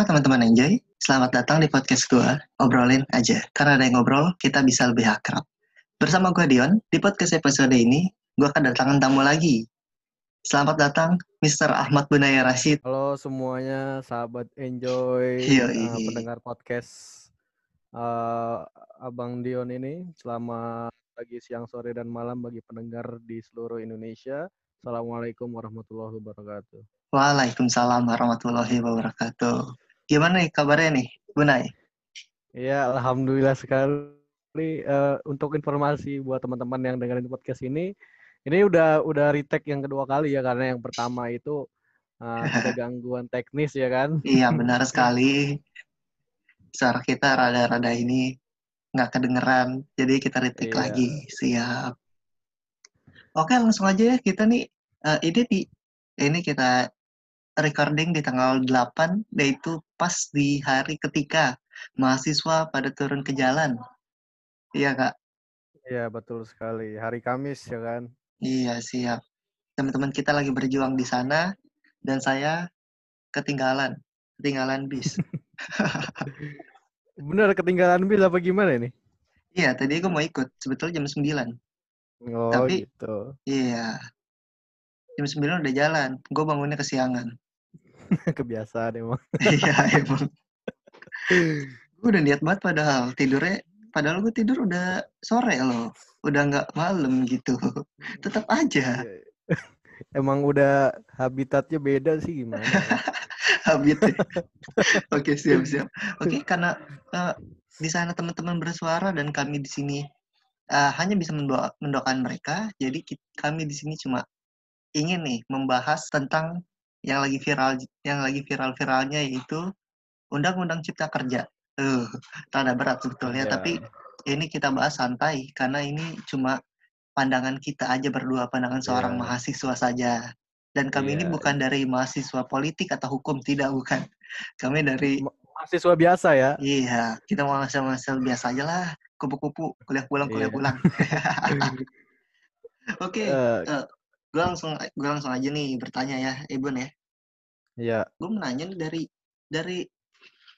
Halo teman-teman Enjoy, selamat datang di podcast gue, obrolin aja. Karena ada yang ngobrol, kita bisa lebih akrab. Bersama gue Dion, di podcast episode ini, gue akan datangkan tamu lagi. Selamat datang, Mr. Ahmad Bunaya Rashid. Halo semuanya, sahabat Enjoy, Yoi. uh, pendengar podcast uh, Abang Dion ini. Selamat pagi, siang, sore, dan malam bagi pendengar di seluruh Indonesia. Assalamualaikum warahmatullahi wabarakatuh. Waalaikumsalam warahmatullahi wabarakatuh. Gimana nih kabarnya nih, Bunay? Ya, alhamdulillah sekali. Eh, untuk informasi buat teman-teman yang dengerin podcast ini, ini udah udah retake yang kedua kali ya karena yang pertama itu uh, ada gangguan teknis ya kan. Iya, benar sekali. Suara kita rada-rada ini nggak kedengeran, jadi kita retake Iya. lagi. Siap. Oke, langsung aja ya kita nih. eh, ini di ini kita recording di tanggal 8, yaitu pas di hari ketika mahasiswa pada turun ke jalan. Iya, Kak. Iya, betul sekali. Hari Kamis ya kan. Iya, siap. Teman-teman kita lagi berjuang di sana, dan saya ketinggalan. Ketinggalan bis. Bener ketinggalan bis apa gimana ini? Iya, tadi aku mau ikut. Sebetulnya jam 9. Oh Tapi- gitu. Iya. Jam 9 udah jalan. Gue bangunnya kesiangan. Kebiasaan emang. Iya, emang. Gue udah niat banget padahal. Tidurnya, padahal gue tidur udah sore loh. Udah nggak malam gitu. Tetap aja. Iya. Emang udah habitatnya beda sih gimana? ya? Habit ya. Oke, siap-siap. Oke, karena eh, di sana teman-teman bersuara dan kami di sini eh, hanya bisa mendoa, mendoakan mereka. Jadi kami di sini cuma ingin nih membahas tentang yang lagi viral yang lagi viral-viralnya yaitu Undang-Undang Cipta Kerja. Tuh, tanda berat sebetulnya, Ya. tapi ini kita bahas santai karena ini cuma pandangan kita aja berdua, pandangan seorang Ya. mahasiswa saja. Dan kami ini Iya. bukan dari mahasiswa politik atau hukum, tidak bukan. Kami dari mahasiswa biasa ya. iya, kita mau mahasiswa biasa aja lah, kupu-kupu, kuliah pulang, kuliah Iya. pulang. Oke, Eh, gue langsung gue langsung aja nih bertanya ya, Ibun ya. ya, Gue menanya nih dari dari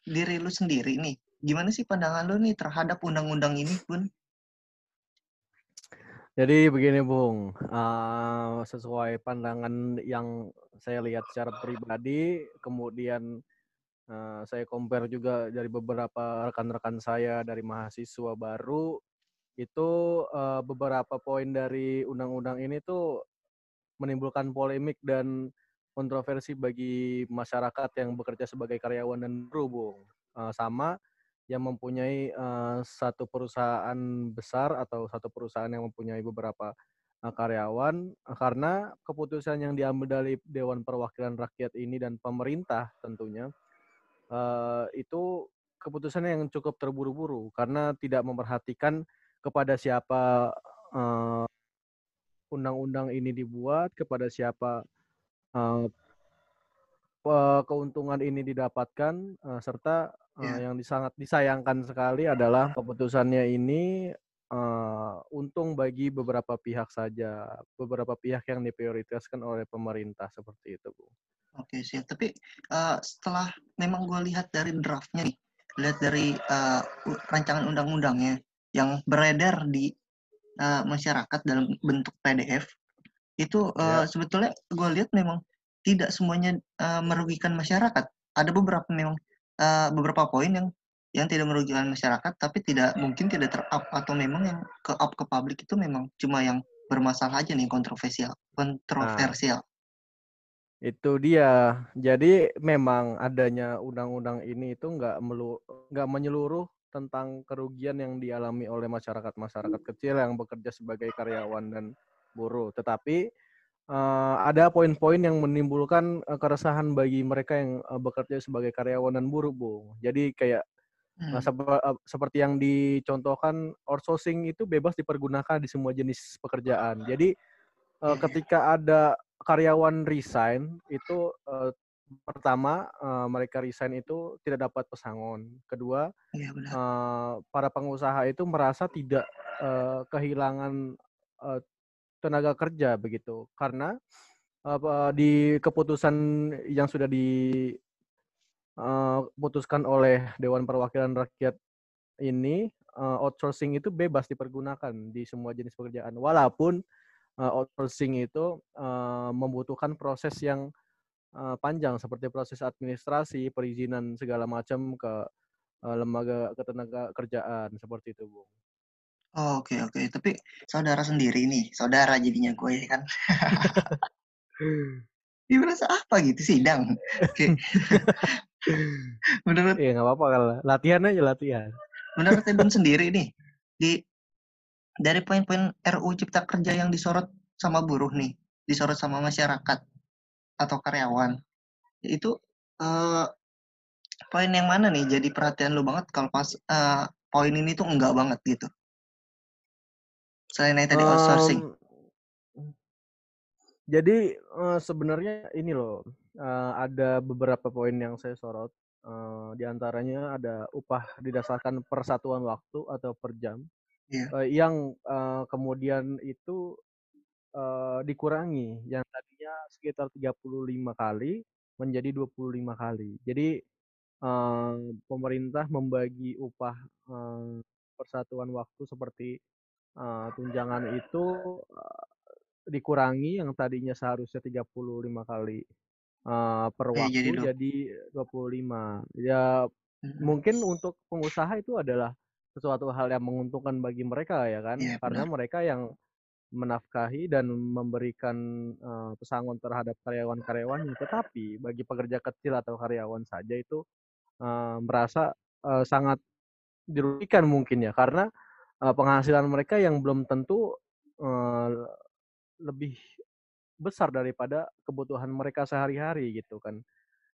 diri lu sendiri nih. Gimana sih pandangan lu nih terhadap undang-undang ini, Bun? jadi begini Bung, Eh, sesuai pandangan yang saya lihat secara pribadi, kemudian eh, saya compare juga dari beberapa rekan-rekan saya dari mahasiswa baru, itu eh, beberapa poin dari undang-undang ini tuh menimbulkan polemik dan kontroversi bagi masyarakat yang bekerja sebagai karyawan dan buruh, Bung. Eh, sama yang mempunyai eh, satu perusahaan besar atau satu perusahaan yang mempunyai beberapa eh, karyawan karena keputusan yang diambil dari Dewan Perwakilan Rakyat ini dan pemerintah tentunya eh, itu keputusan yang cukup terburu-buru karena tidak memperhatikan kepada siapa eh, undang-undang ini dibuat, kepada siapa pe- keuntungan ini didapatkan, eh, serta eh, Ya. yang sangat disayangkan sekali adalah keputusannya ini eh, untung bagi beberapa pihak saja, beberapa pihak yang diprioritaskan oleh pemerintah seperti itu, Bu. Oke, siap. Tapi eh, setelah memang gue lihat dari draftnya nih, lihat dari eh, u- rancangan undang-undangnya yang beredar di eh, masyarakat dalam bentuk PDF, itu eh, Ya. sebetulnya gue lihat memang tidak semuanya eh, merugikan masyarakat. Ada beberapa memang eh, beberapa poin yang yang tidak merugikan masyarakat, tapi tidak mungkin tidak ter-up atau memang yang ke-up ke publik itu memang cuma yang bermasalah aja nih kontroversial, kontroversial. Itu dia. Jadi memang adanya undang-undang ini itu nggak melu nggak menyeluruh tentang kerugian yang dialami oleh masyarakat-masyarakat kecil yang bekerja sebagai karyawan dan buruh. Tetapi eh, ada poin-poin yang menimbulkan eh, keresahan bagi mereka yang eh, bekerja sebagai karyawan dan buruh, Bu. Jadi kayak Hmm. eh, sep- eh, seperti yang dicontohkan outsourcing itu bebas dipergunakan di semua jenis pekerjaan. Jadi eh, Iya, iya. ketika ada karyawan resign itu eh, pertama eh, mereka resign itu tidak dapat pesangon. Kedua, benar. eh, para pengusaha itu merasa tidak eh, kehilangan eh, tenaga kerja begitu karena apa, di keputusan yang sudah di uh, putuskan oleh Dewan Perwakilan Rakyat ini uh, outsourcing itu bebas dipergunakan di semua jenis pekerjaan walaupun uh, outsourcing itu uh, membutuhkan proses yang uh, panjang seperti proses administrasi perizinan segala macam ke uh, lembaga ketenaga kerjaan seperti itu bu. Oh, oke okay, oke. Okay. Tapi saudara sendiri nih, saudara jadinya gue ya kan. Dia merasa apa gitu sidang? Oke. Menurut Iya nggak apa-apa kalau latihan aja latihan. Menurut Ibn sendiri nih di dari poin-poin RU Cipta Kerja yang disorot sama buruh nih, disorot sama masyarakat atau karyawan, itu uh, poin yang mana nih jadi perhatian lu banget kalau pas uh, poin ini tuh enggak banget gitu? Selain yang tadi outsourcing. jadi uh, sebenarnya ini loh uh, ada beberapa poin yang saya sorot. Uh, di antaranya ada upah didasarkan persatuan waktu atau per jam, yeah. uh, yang uh, kemudian itu uh, dikurangi, yang tadinya sekitar 35 kali menjadi 25 kali. Jadi uh, pemerintah membagi upah uh, persatuan waktu seperti uh, tunjangan itu uh, dikurangi yang tadinya seharusnya 35 kali uh, per waktu jadi, jadi 25. Ya hmm. mungkin untuk pengusaha itu adalah sesuatu hal yang menguntungkan bagi mereka ya kan, ya, karena benar. mereka yang menafkahi dan memberikan uh, pesangon terhadap karyawan-karyawannya. Tetapi bagi pekerja kecil atau karyawan saja itu uh, merasa uh, sangat dirugikan mungkin ya karena uh, penghasilan mereka yang belum tentu uh, lebih besar daripada kebutuhan mereka sehari-hari gitu kan.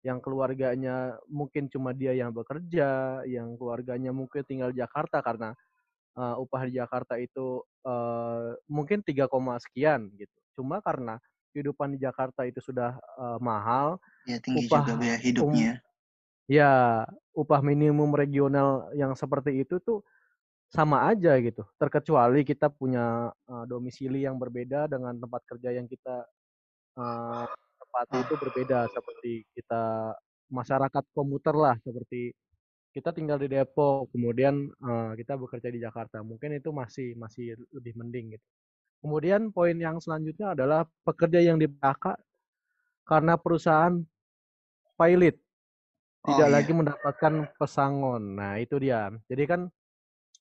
Yang keluarganya mungkin cuma dia yang bekerja, yang keluarganya mungkin tinggal Jakarta karena uh, upah di Jakarta itu uh, mungkin 3, sekian gitu. Cuma karena kehidupan di Jakarta itu sudah uh, mahal, ya, tinggi upah juga biaya hidupnya. Um, ya, upah minimum regional yang seperti itu tuh sama aja gitu. Terkecuali kita punya uh, domisili yang berbeda dengan tempat kerja yang kita uh, tempati itu berbeda seperti kita masyarakat komuter lah seperti kita tinggal di Depok kemudian uh, kita bekerja di Jakarta. Mungkin itu masih masih lebih mending gitu. Kemudian poin yang selanjutnya adalah pekerja yang di PHK karena perusahaan pilot. Tidak oh, lagi iya. mendapatkan pesangon. Nah itu dia. Jadi kan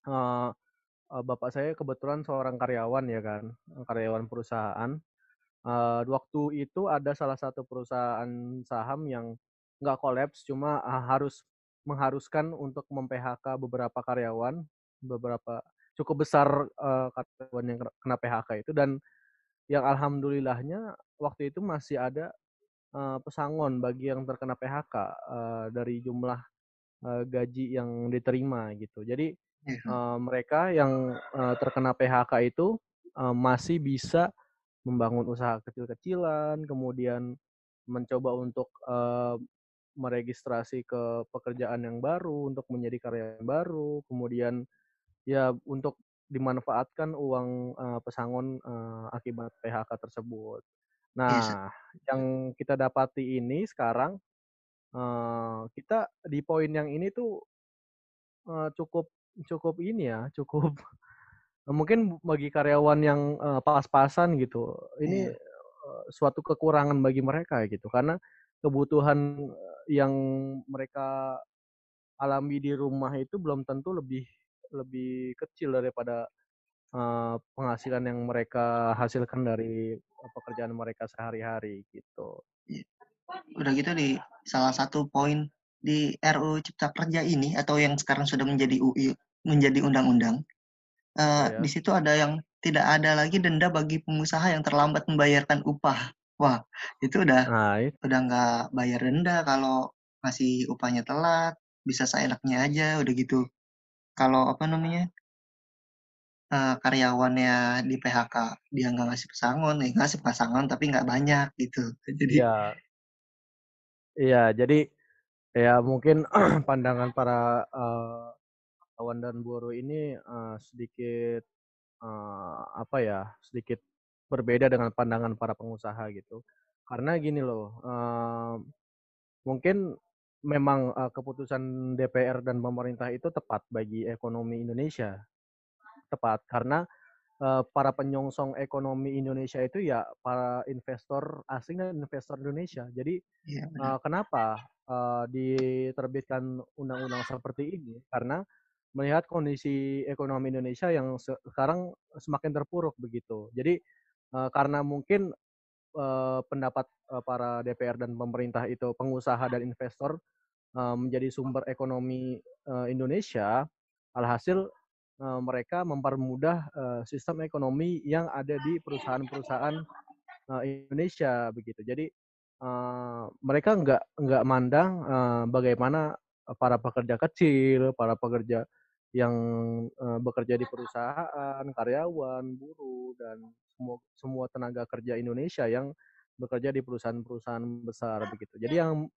uh, bapak saya kebetulan seorang karyawan ya kan, karyawan perusahaan. Uh, waktu itu ada salah satu perusahaan saham yang nggak kolaps, cuma uh, harus mengharuskan untuk mem-PHK beberapa karyawan, beberapa cukup besar uh, karyawan yang kena PHK itu dan yang alhamdulillahnya waktu itu masih ada uh, pesangon bagi yang terkena PHK uh, dari jumlah uh, gaji yang diterima gitu. Jadi uh, mereka yang uh, terkena PHK itu uh, masih bisa membangun usaha kecil-kecilan, kemudian mencoba untuk uh, meregistrasi ke pekerjaan yang baru, untuk menjadi karyawan baru, kemudian ya untuk dimanfaatkan uang uh, pesangon uh, akibat PHK tersebut. Nah, yes. yang kita dapati ini sekarang uh, kita di poin yang ini tuh uh, cukup cukup ini ya, cukup mungkin bagi karyawan yang uh, pas-pasan gitu, ini yeah. uh, suatu kekurangan bagi mereka gitu karena kebutuhan yang mereka alami di rumah itu belum tentu lebih lebih kecil daripada uh, penghasilan yang mereka hasilkan dari pekerjaan mereka sehari-hari gitu. Udah gitu di salah satu poin di RU Cipta Kerja ini atau yang sekarang sudah menjadi UI menjadi undang-undang, uh, ya. di situ ada yang tidak ada lagi denda bagi pengusaha yang terlambat membayarkan upah. Wah, itu udah nah, itu. udah nggak bayar denda kalau masih upahnya telat, bisa seenaknya aja, udah gitu. Kalau apa namanya uh, karyawannya di PHK, dia nggak ngasih pesangon, ya ngasih pesangon tapi nggak banyak gitu. Jadi ya, iya, jadi ya mungkin pandangan para uh, kawan dan buruh ini uh, sedikit uh, apa ya sedikit berbeda dengan pandangan para pengusaha gitu karena gini loh uh, mungkin memang uh, keputusan DPR dan pemerintah itu tepat bagi ekonomi Indonesia. Tepat karena uh, para penyongsong ekonomi Indonesia itu ya para investor asing dan investor Indonesia. Jadi ya, uh, kenapa uh, diterbitkan undang-undang seperti ini? Karena melihat kondisi ekonomi Indonesia yang sekarang semakin terpuruk begitu. Jadi karena mungkin pendapat para DPR dan pemerintah itu pengusaha dan investor menjadi sumber ekonomi Indonesia, alhasil mereka mempermudah sistem ekonomi yang ada di perusahaan-perusahaan Indonesia begitu. Jadi mereka nggak nggak mandang bagaimana para pekerja kecil, para pekerja yang bekerja di perusahaan, karyawan, buruh dan semua semua tenaga kerja Indonesia yang bekerja di perusahaan-perusahaan besar begitu. Jadi yang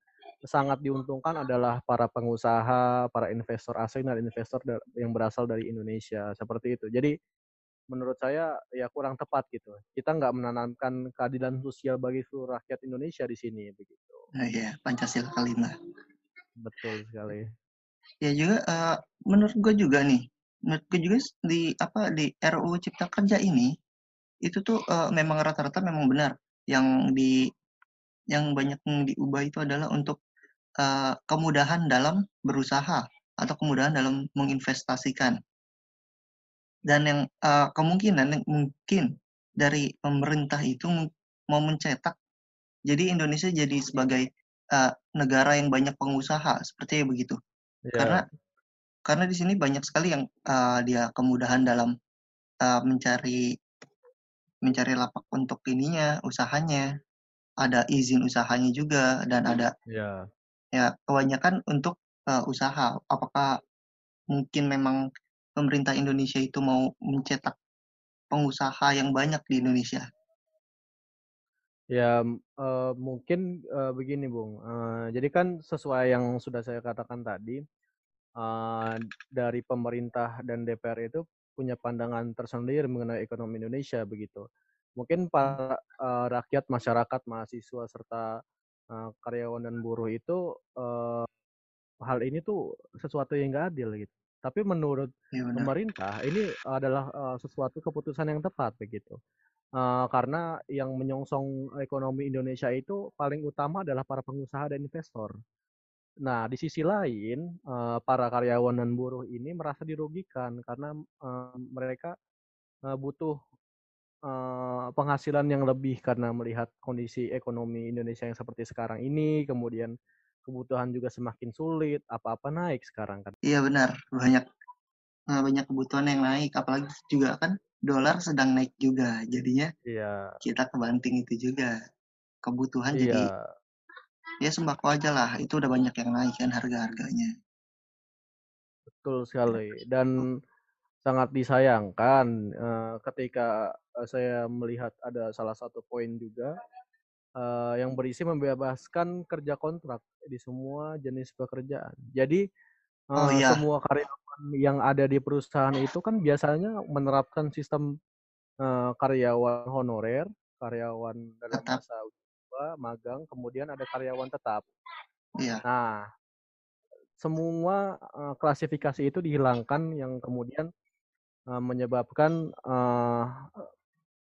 sangat diuntungkan adalah para pengusaha, para investor asing dan investor yang berasal dari Indonesia seperti itu. Jadi menurut saya ya kurang tepat gitu. Kita nggak menanamkan keadilan sosial bagi seluruh rakyat Indonesia di sini begitu. Nah, ya Pancasila kelima. Betul sekali. Ya juga uh, menurut gue juga nih, menurut gue juga di apa di RUU Cipta Kerja ini itu tuh uh, memang rata-rata memang benar. Yang di yang banyak yang diubah itu adalah untuk uh, kemudahan dalam berusaha atau kemudahan dalam menginvestasikan. Dan yang uh, kemungkinan yang mungkin dari pemerintah itu mau mencetak. Jadi Indonesia jadi sebagai uh, negara yang banyak pengusaha seperti begitu. Yeah. Karena karena di sini banyak sekali yang uh, dia kemudahan dalam uh, mencari mencari lapak untuk ininya, usahanya. Ada izin usahanya juga dan ada yeah. ya kebanyakan untuk uh, usaha. Apakah mungkin memang pemerintah Indonesia itu mau mencetak pengusaha yang banyak di Indonesia? Ya, uh, mungkin uh, begini, Bung. Uh, jadi kan sesuai yang sudah saya katakan tadi, uh, dari pemerintah dan DPR itu punya pandangan tersendiri mengenai ekonomi Indonesia begitu. Mungkin para uh, rakyat, masyarakat, mahasiswa serta uh, karyawan dan buruh itu uh, hal ini tuh sesuatu yang nggak adil gitu. Tapi menurut ya, pemerintah ini adalah uh, sesuatu keputusan yang tepat begitu uh, karena yang menyongsong ekonomi Indonesia itu paling utama adalah para pengusaha dan investor. Nah, di sisi lain, uh, para karyawan dan buruh ini merasa dirugikan karena uh, mereka uh, butuh uh, penghasilan yang lebih karena melihat kondisi ekonomi Indonesia yang seperti sekarang ini, kemudian kebutuhan juga semakin sulit, apa-apa naik sekarang kan. Iya benar, banyak banyak kebutuhan yang naik, apalagi juga kan dolar sedang naik juga jadinya iya. kita kebanting itu juga kebutuhan iya. jadi ya sembako aja lah itu udah banyak yang naik kan harga-harganya betul sekali dan sangat disayangkan uh, ketika uh, saya melihat ada salah satu poin juga uh, yang berisi membebaskan kerja kontrak di semua jenis pekerjaan jadi uh, oh, iya. semua karyawan yang ada di perusahaan itu kan biasanya menerapkan sistem uh, karyawan honorer, karyawan dalam tetap. masa uji magang, kemudian ada karyawan tetap. Iya. Nah, semua uh, klasifikasi itu dihilangkan yang kemudian uh, menyebabkan uh,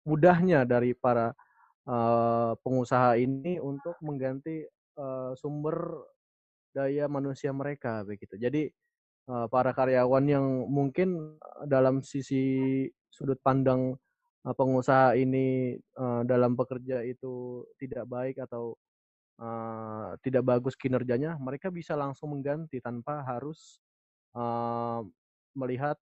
mudahnya dari para uh, pengusaha ini untuk mengganti uh, sumber daya manusia mereka begitu. Jadi Eh, para karyawan yang mungkin dalam sisi sudut pandang uh, pengusaha ini uh, dalam bekerja itu tidak baik atau uh, tidak bagus kinerjanya, mereka bisa langsung mengganti tanpa harus melihat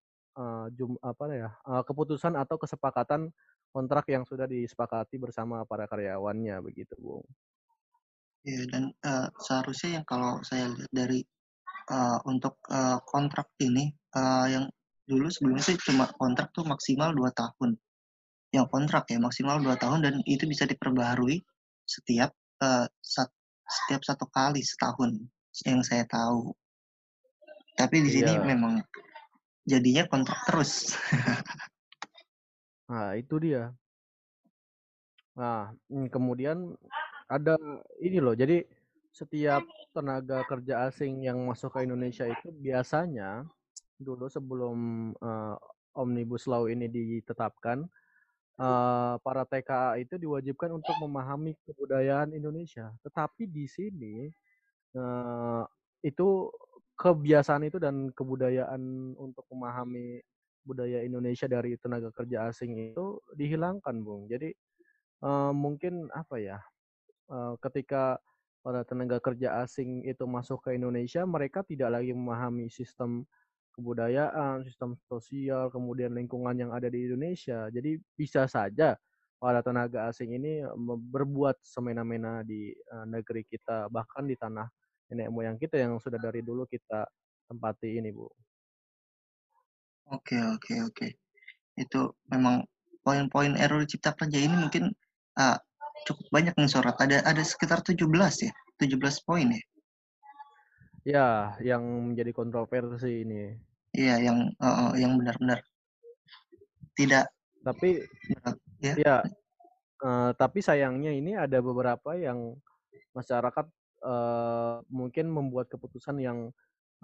jum, apa ya keputusan atau kesepakatan kontrak yang sudah disepakati bersama para karyawannya begitu, Bung. Ya, dan uh, seharusnya yang kalau saya lihat dari uh, untuk uh, kontrak ini uh, yang dulu sebelumnya sih cuma kontrak tuh maksimal dua tahun yang kontrak ya maksimal dua tahun dan itu bisa diperbaharui setiap uh, sat, setiap satu kali setahun yang saya tahu. Tapi di sini iya. memang jadinya kontrak terus. Nah itu dia. Nah hmm, kemudian ada ini loh jadi setiap tenaga kerja asing yang masuk ke Indonesia itu biasanya dulu sebelum uh, omnibus law ini ditetapkan uh, para TKA itu diwajibkan untuk memahami kebudayaan Indonesia. Tetapi di sini uh, itu kebiasaan itu dan kebudayaan untuk memahami budaya Indonesia dari tenaga kerja asing itu dihilangkan, Bung. Jadi uh, mungkin apa ya? Uh, ketika para tenaga kerja asing itu masuk ke Indonesia, mereka tidak lagi memahami sistem kebudayaan, sistem sosial, kemudian lingkungan yang ada di Indonesia. Jadi bisa saja para tenaga asing ini berbuat semena-mena di uh, negeri kita, bahkan di tanah nenek moyang kita yang sudah dari dulu kita tempati ini, Bu. Oke, oke, oke. Itu memang poin-poin error cipta kerja ini mungkin uh, cukup banyak nih sorot. Ada ada sekitar 17 ya, 17 poin ya. Ya, yang menjadi kontroversi ini. Iya, yang uh, yang benar-benar tidak. Tapi ya, ya uh, tapi sayangnya ini ada beberapa yang masyarakat uh, mungkin membuat keputusan yang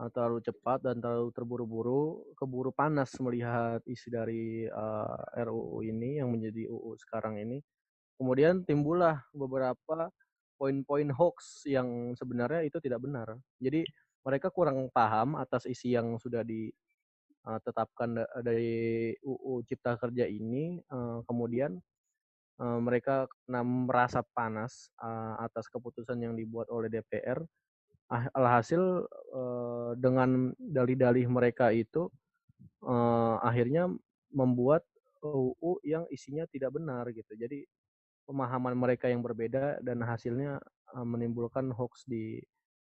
uh, terlalu cepat dan terlalu terburu-buru, keburu panas melihat isi dari uh, RUU ini yang menjadi UU sekarang ini. Kemudian timbullah beberapa poin-poin hoax yang sebenarnya itu tidak benar. Jadi mereka kurang paham atas isi yang sudah ditetapkan dari UU Cipta Kerja ini. Kemudian mereka karena merasa panas atas keputusan yang dibuat oleh DPR. Ah, alhasil dengan dalih-dalih mereka itu akhirnya membuat UU yang isinya tidak benar gitu. Jadi pemahaman mereka yang berbeda dan hasilnya uh, menimbulkan hoax di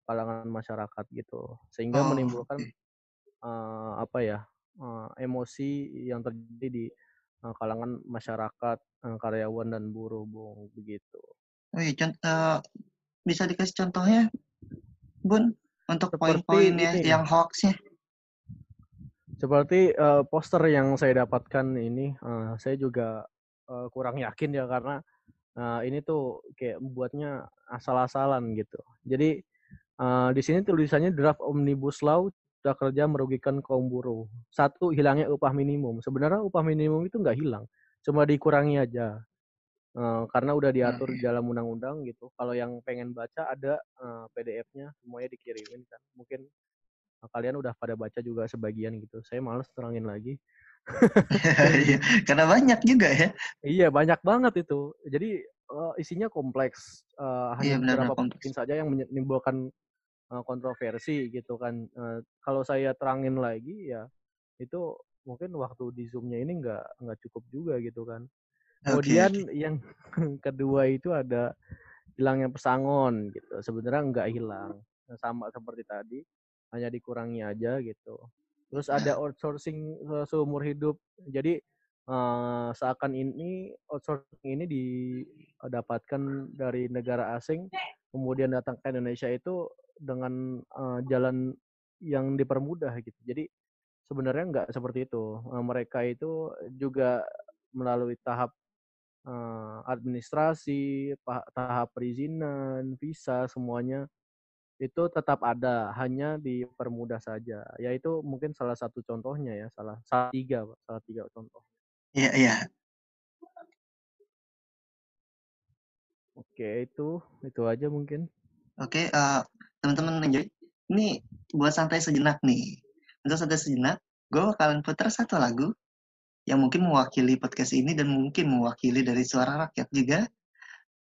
kalangan masyarakat gitu sehingga oh, menimbulkan uh, apa ya uh, emosi yang terjadi di uh, kalangan masyarakat uh, karyawan dan buruh bung begitu. Oh iya, contoh, bisa dikasih contohnya, Bun, untuk poin-poin ya, yang hoaxnya. Seperti uh, poster yang saya dapatkan ini, uh, saya juga uh, kurang yakin ya karena Nah, ini tuh kayak buatnya asal-asalan gitu. Jadi uh, di sini tulisannya draft omnibus law cipta kerja merugikan kaum buruh. Satu hilangnya upah minimum. Sebenarnya upah minimum itu nggak hilang, cuma dikurangi aja. Uh, karena udah diatur di dalam undang-undang gitu. Kalau yang pengen baca ada uh, PDF-nya semuanya dikirimin kan. Mungkin uh, kalian udah pada baca juga sebagian gitu. Saya males terangin lagi. Iya, karena banyak juga ya. Iya, banyak banget itu. Jadi uh, isinya kompleks. Uh, hanya iya, beberapa poin saja yang menimbulkan uh, kontroversi gitu kan. Uh, kalau saya terangin lagi ya itu mungkin waktu di zoomnya ini nggak nggak cukup juga gitu kan. Kemudian okay. yang kedua itu ada hilangnya pesangon gitu. Sebenarnya nggak hilang, sama seperti tadi, hanya dikurangi aja gitu. Terus ada outsourcing seumur hidup. Jadi uh, seakan ini outsourcing ini didapatkan dari negara asing, kemudian datang ke Indonesia itu dengan uh, jalan yang dipermudah gitu. Jadi sebenarnya nggak seperti itu. Uh, mereka itu juga melalui tahap uh, administrasi, tahap perizinan, visa semuanya itu tetap ada, hanya dipermudah saja. Yaitu mungkin salah satu contohnya ya, salah, salah tiga, Pak. salah tiga contoh. Iya, iya. Oke, itu itu aja mungkin. Oke, uh, teman-teman enjoy. Ini buat santai sejenak nih. Untuk santai sejenak, gue bakalan putar satu lagu yang mungkin mewakili podcast ini dan mungkin mewakili dari suara rakyat juga.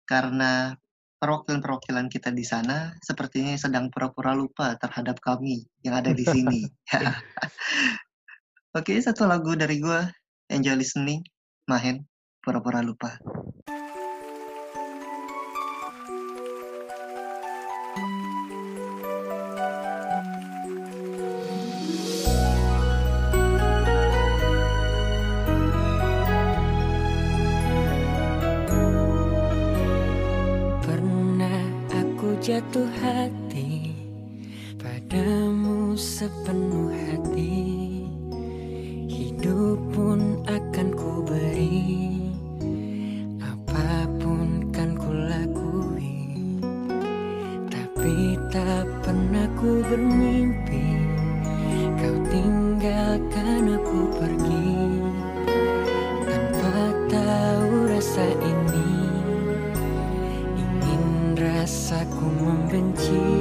Karena perwakilan-perwakilan kita di sana sepertinya sedang pura-pura lupa terhadap kami yang ada di sini. Oke, satu lagu dari gue, Enjoy Listening, Mahen, pura-pura lupa. Jatuh hati padamu sepenuh hati keep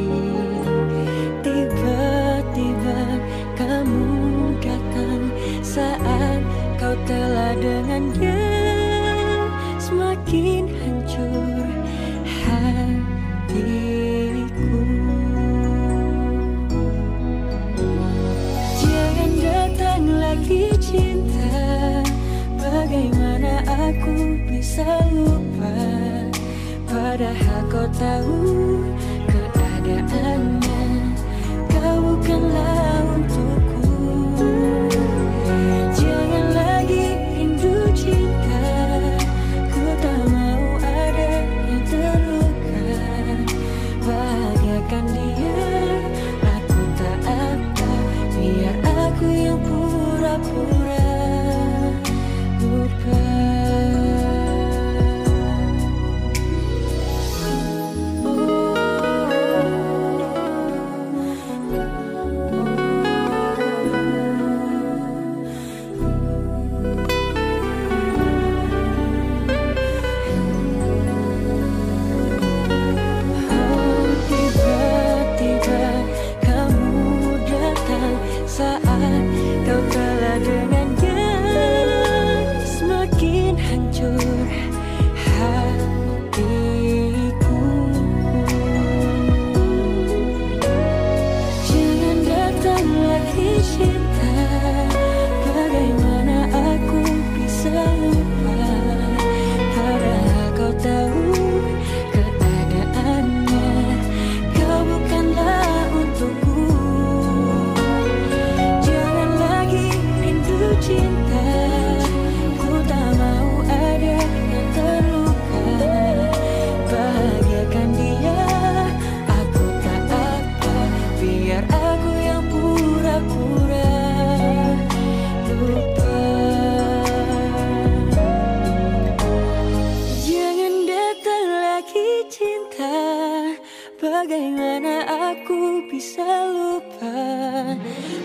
Bagaimana aku bisa lupa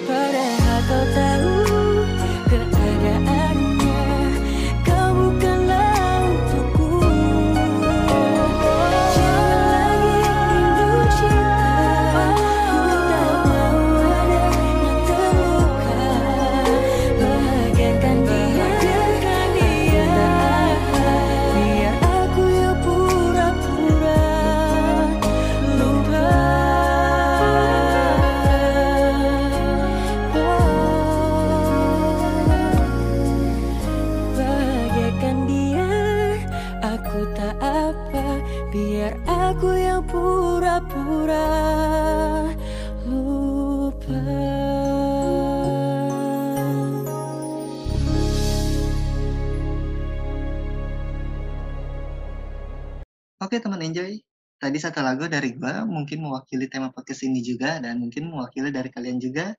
Padahal Tadi satu lagu dari gua mungkin mewakili tema podcast ini juga dan mungkin mewakili dari kalian juga.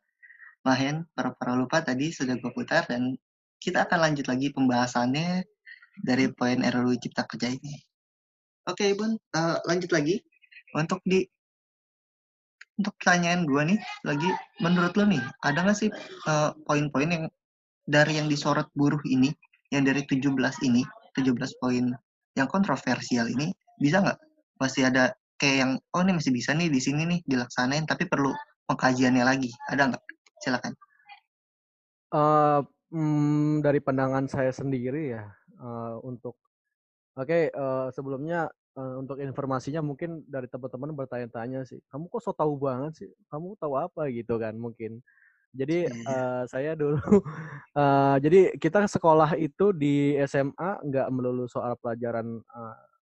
Mahen, para-para lupa tadi sudah gua putar dan kita akan lanjut lagi pembahasannya dari poin RUU Cipta Kerja ini. Oke Bun, eh, lanjut lagi untuk di untuk pertanyaan gua nih lagi menurut lo nih ada nggak sih eh, poin-poin yang dari yang disorot buruh ini yang dari 17 ini 17 poin yang kontroversial ini bisa nggak masih ada kayak yang oh ini masih bisa nih di sini nih dilaksanain tapi perlu pengkajiannya lagi. Ada nggak? Silakan. Eh, mm, dari pandangan saya sendiri ya eh, untuk oke eh, sebelumnya eh, untuk informasinya mungkin dari teman-teman bertanya-tanya sih kamu kok so tahu banget sih? Kamu tahu apa? Gitu kan mungkin. Jadi eh, saya dulu eh, jadi kita sekolah itu di SMA nggak melulu soal pelajaran eh,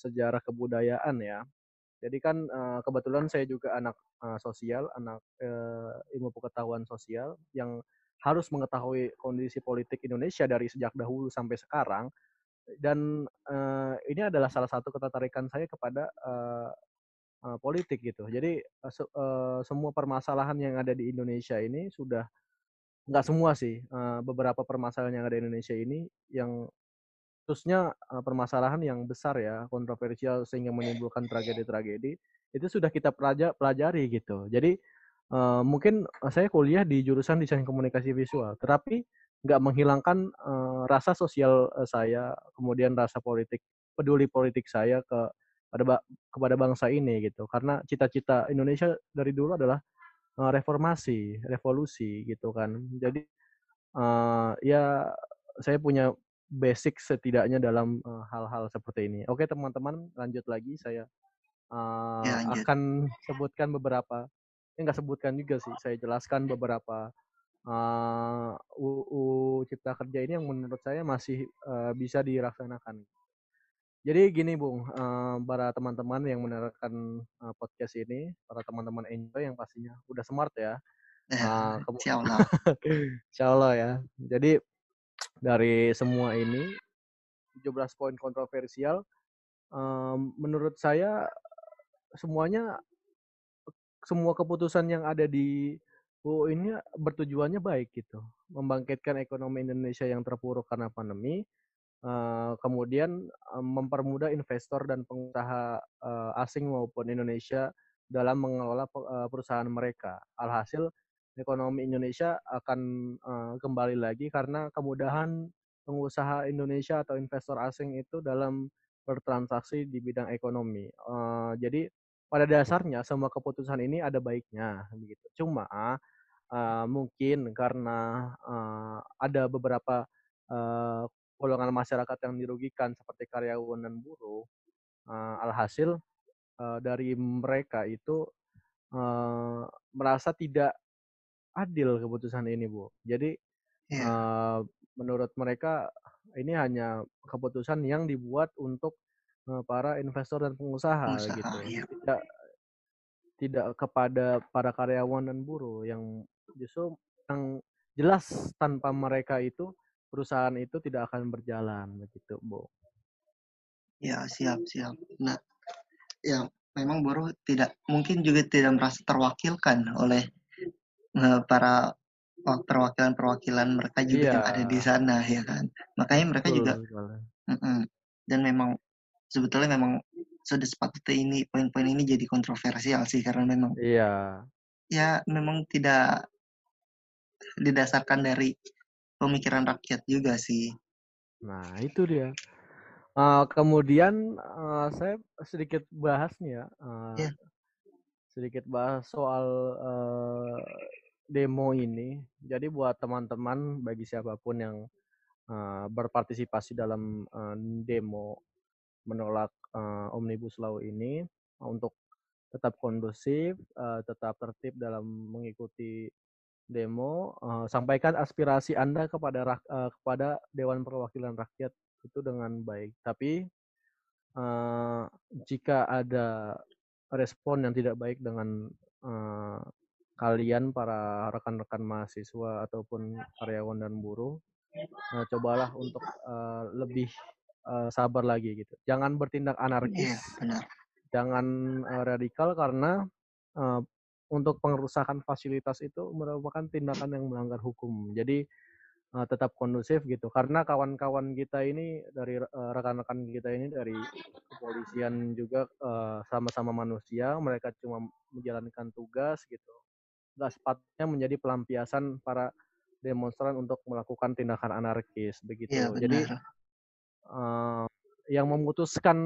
sejarah kebudayaan ya jadi kan kebetulan saya juga anak sosial anak ilmu pengetahuan sosial yang harus mengetahui kondisi politik Indonesia dari sejak dahulu sampai sekarang dan ini adalah salah satu ketertarikan saya kepada politik gitu. Jadi se- semua permasalahan yang ada di Indonesia ini sudah nggak semua sih beberapa permasalahan yang ada di Indonesia ini yang khususnya permasalahan yang besar ya kontroversial sehingga menimbulkan tragedi-tragedi itu sudah kita pelaja- pelajari gitu. Jadi mungkin saya kuliah di jurusan desain komunikasi visual, tetapi nggak menghilangkan rasa sosial saya, kemudian rasa politik, peduli politik saya ke pada kepada bangsa ini gitu. Karena cita-cita Indonesia dari dulu adalah reformasi, revolusi gitu kan. Jadi ya saya punya basic setidaknya dalam eh, hal-hal seperti ini. Oke teman-teman, lanjut lagi saya eh, Ya, lanjut. akan sebutkan beberapa, eh nggak sebutkan juga sih, saya jelaskan beberapa eh, UU Cipta Kerja ini yang menurut saya masih eh, bisa dilaksanakan. Jadi gini Bung, eh, para teman-teman yang mendengarkan eh, podcast ini, para teman-teman enjoy yang pastinya udah smart ya. Kemu- insya Allah. Insya Allah ya. Jadi dari semua ini 17 poin kontroversial, em, menurut saya semuanya semua keputusan yang ada di UU ini bertujuannya baik gitu, membangkitkan ekonomi Indonesia yang terpuruk karena pandemi, eh, kemudian em, mempermudah investor dan pengusaha eh, asing maupun Indonesia dalam mengelola pe- perusahaan mereka. Alhasil ekonomi Indonesia akan eh, kembali lagi karena kemudahan pengusaha Indonesia atau investor asing itu dalam bertransaksi di bidang ekonomi. Eh, jadi pada dasarnya semua keputusan ini ada baiknya begitu. Cuma eh, mungkin karena eh, ada beberapa eh, golongan masyarakat yang dirugikan seperti karyawan dan buruh, eh, alhasil eh, dari mereka itu eh, merasa tidak adil keputusan ini, Bu. Jadi Ya, eh, menurut mereka ini hanya keputusan yang dibuat untuk eh, para investor dan pengusaha Pengusaha, gitu. iya. Tidak tidak kepada para karyawan dan buruh yang justru yang jelas tanpa mereka itu perusahaan itu tidak akan berjalan begitu, Bu. ya siap siap. Nah, ya memang buruh tidak mungkin juga tidak merasa terwakilkan oleh eh, para wa- perwakilan-perwakilan mereka juga yang ada di sana ya kan. Makanya mereka Betul juga sekali. mm-mm. dan memang sebetulnya memang sudah sepatutnya ini poin-poin ini jadi kontroversial sih karena memang Iya. ya memang tidak didasarkan dari pemikiran rakyat juga sih. Nah, itu dia. Eh, kemudian eh, saya sedikit bahas nih ya, eh, Ya. Sedikit bahas soal eh, demo ini. Jadi buat teman-teman, bagi siapa pun yang eh, berpartisipasi dalam eh, demo menolak eh, omnibus law ini, untuk tetap kondusif, eh, tetap tertib dalam mengikuti demo, eh, sampaikan aspirasi Anda kepada eh, kepada Dewan Perwakilan Rakyat itu dengan baik. Tapi eh, jika ada respon yang tidak baik dengan eh, kalian para rekan-rekan mahasiswa ataupun karyawan dan buruh, eh, cobalah untuk eh, lebih eh, sabar lagi gitu. Jangan bertindak anarkis Iya, benar. jangan eh, radikal karena eh, untuk pengerusakan fasilitas itu merupakan tindakan yang melanggar hukum. Jadi eh, tetap kondusif gitu. Karena kawan-kawan kita ini dari eh, rekan-rekan kita ini dari kepolisian juga eh, sama-sama manusia, mereka cuma menjalankan tugas gitu. Nggak sepatutnya menjadi pelampiasan para demonstran untuk melakukan tindakan anarkis begitu. Iya, Jadi eh, yang memutuskan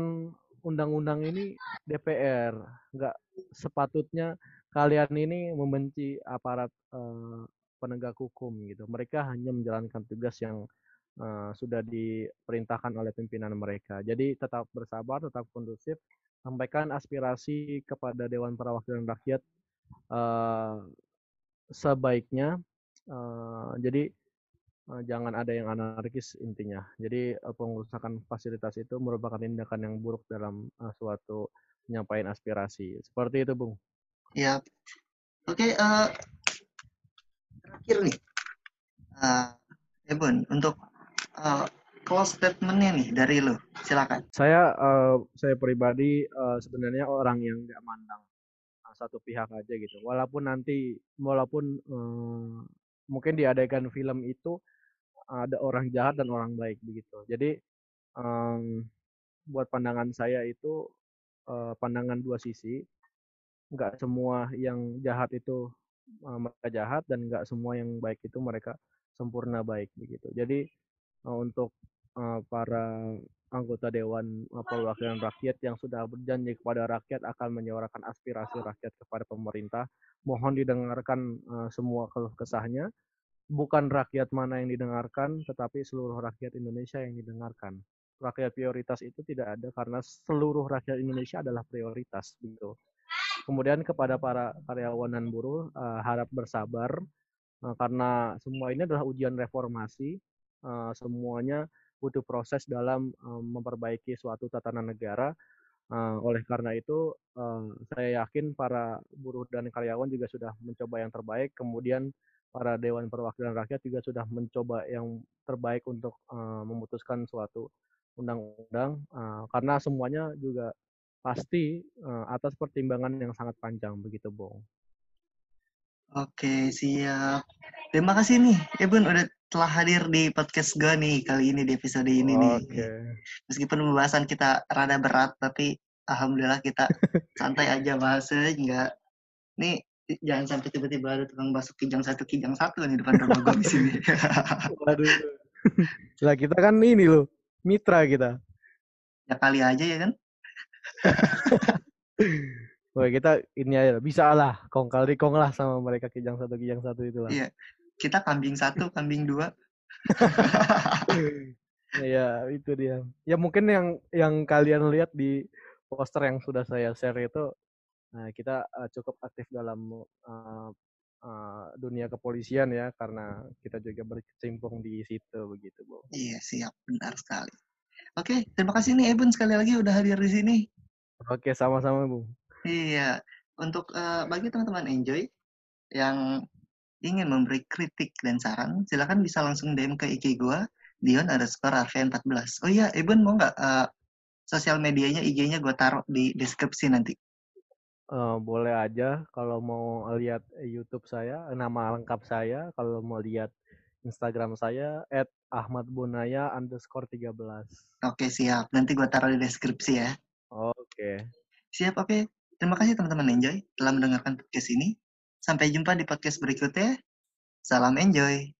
undang-undang ini DPR. Nggak sepatutnya kalian ini membenci aparat eh, penegak hukum gitu. Mereka hanya menjalankan tugas yang eh, sudah diperintahkan oleh pimpinan mereka. Jadi tetap bersabar, tetap kondusif, sampaikan aspirasi kepada Dewan Perwakilan Rakyat eh, sebaiknya. Eh, jadi jangan ada yang anarkis intinya. Jadi pengerusakan fasilitas itu merupakan tindakan yang buruk dalam suatu penyampaian aspirasi. Seperti itu, Bung. Ya. Oke, eh, terakhir nih. Eh, Ebon, untuk eh, close statement-nya nih dari lu. Silakan. Saya eh, saya pribadi eh, sebenarnya orang yang nggak mandang satu pihak aja gitu. Walaupun nanti walaupun eh, mungkin di adegan film itu ada orang jahat dan orang baik begitu. Jadi em, buat pandangan saya itu eh, pandangan dua sisi. Nggak semua yang jahat itu eh, mereka jahat dan nggak semua yang baik itu mereka sempurna baik begitu. Jadi eh, untuk eh, para anggota Dewan eh, Perwakilan Rakyat yang sudah berjanji kepada rakyat akan menyuarakan aspirasi rakyat kepada pemerintah, mohon didengarkan eh, semua keluh kesahnya bukan rakyat mana yang didengarkan, tetapi seluruh rakyat Indonesia yang didengarkan. Rakyat prioritas itu tidak ada karena seluruh rakyat Indonesia adalah prioritas gitu. Kemudian kepada para karyawan dan buruh uh, harap bersabar uh, karena semua ini adalah ujian reformasi. Uh, semuanya butuh proses dalam memperbaiki suatu tatanan negara. Oleh karena itu, saya yakin para buruh dan karyawan juga sudah mencoba yang terbaik. Kemudian para Dewan Perwakilan Rakyat juga sudah mencoba yang terbaik untuk memutuskan suatu undang-undang karena semuanya juga pasti uh, atas pertimbangan yang sangat panjang begitu, Bung. Oke, siap. Terima kasih nih, Ibun udah telah hadir di podcast gue nih kali ini di episode ini nih. Oke. Meskipun pembahasan kita rada berat, tapi alhamdulillah kita santai aja bahasnya, enggak. Nih jangan sampai tiba-tiba ada tukang bakso kijang satu kijang satu nih depan rumah gue di sini. Waduh. Lah kita kan ini loh, mitra kita. ya kali aja ya kan. Wah kita ini aja bisa lah kong kali kong lah sama mereka kijang satu kijang satu itu lah. Iya. Kita kambing satu, kambing dua. Iya itu dia. Ya mungkin yang yang kalian lihat di poster yang sudah saya share itu, nah, kita uh, cukup aktif dalam uh, uh, dunia kepolisian ya karena kita juga berkecimpung di situ begitu bu. Iya siap, benar sekali. Oke, terima kasih nih Ebun sekali lagi udah hadir di sini. Oke sama-sama bu. Iya, untuk uh, bagi teman-teman enjoy yang ingin memberi kritik dan saran, silakan bisa langsung DM ke IG gua Dion underscore RV14. Oh iya, Ebon mau nggak uh, sosial medianya IG-nya gue taruh di deskripsi nanti. Uh, boleh aja kalau mau lihat YouTube saya, nama lengkap saya, kalau mau lihat Instagram saya at Ahmad Bonaya underscore 13. Oke siap, nanti gue taruh di deskripsi ya. Oke. Siap, oke. Terima kasih teman-teman Enjoy telah mendengarkan podcast ini. Sampai jumpa di podcast berikutnya. Salam Enjoy.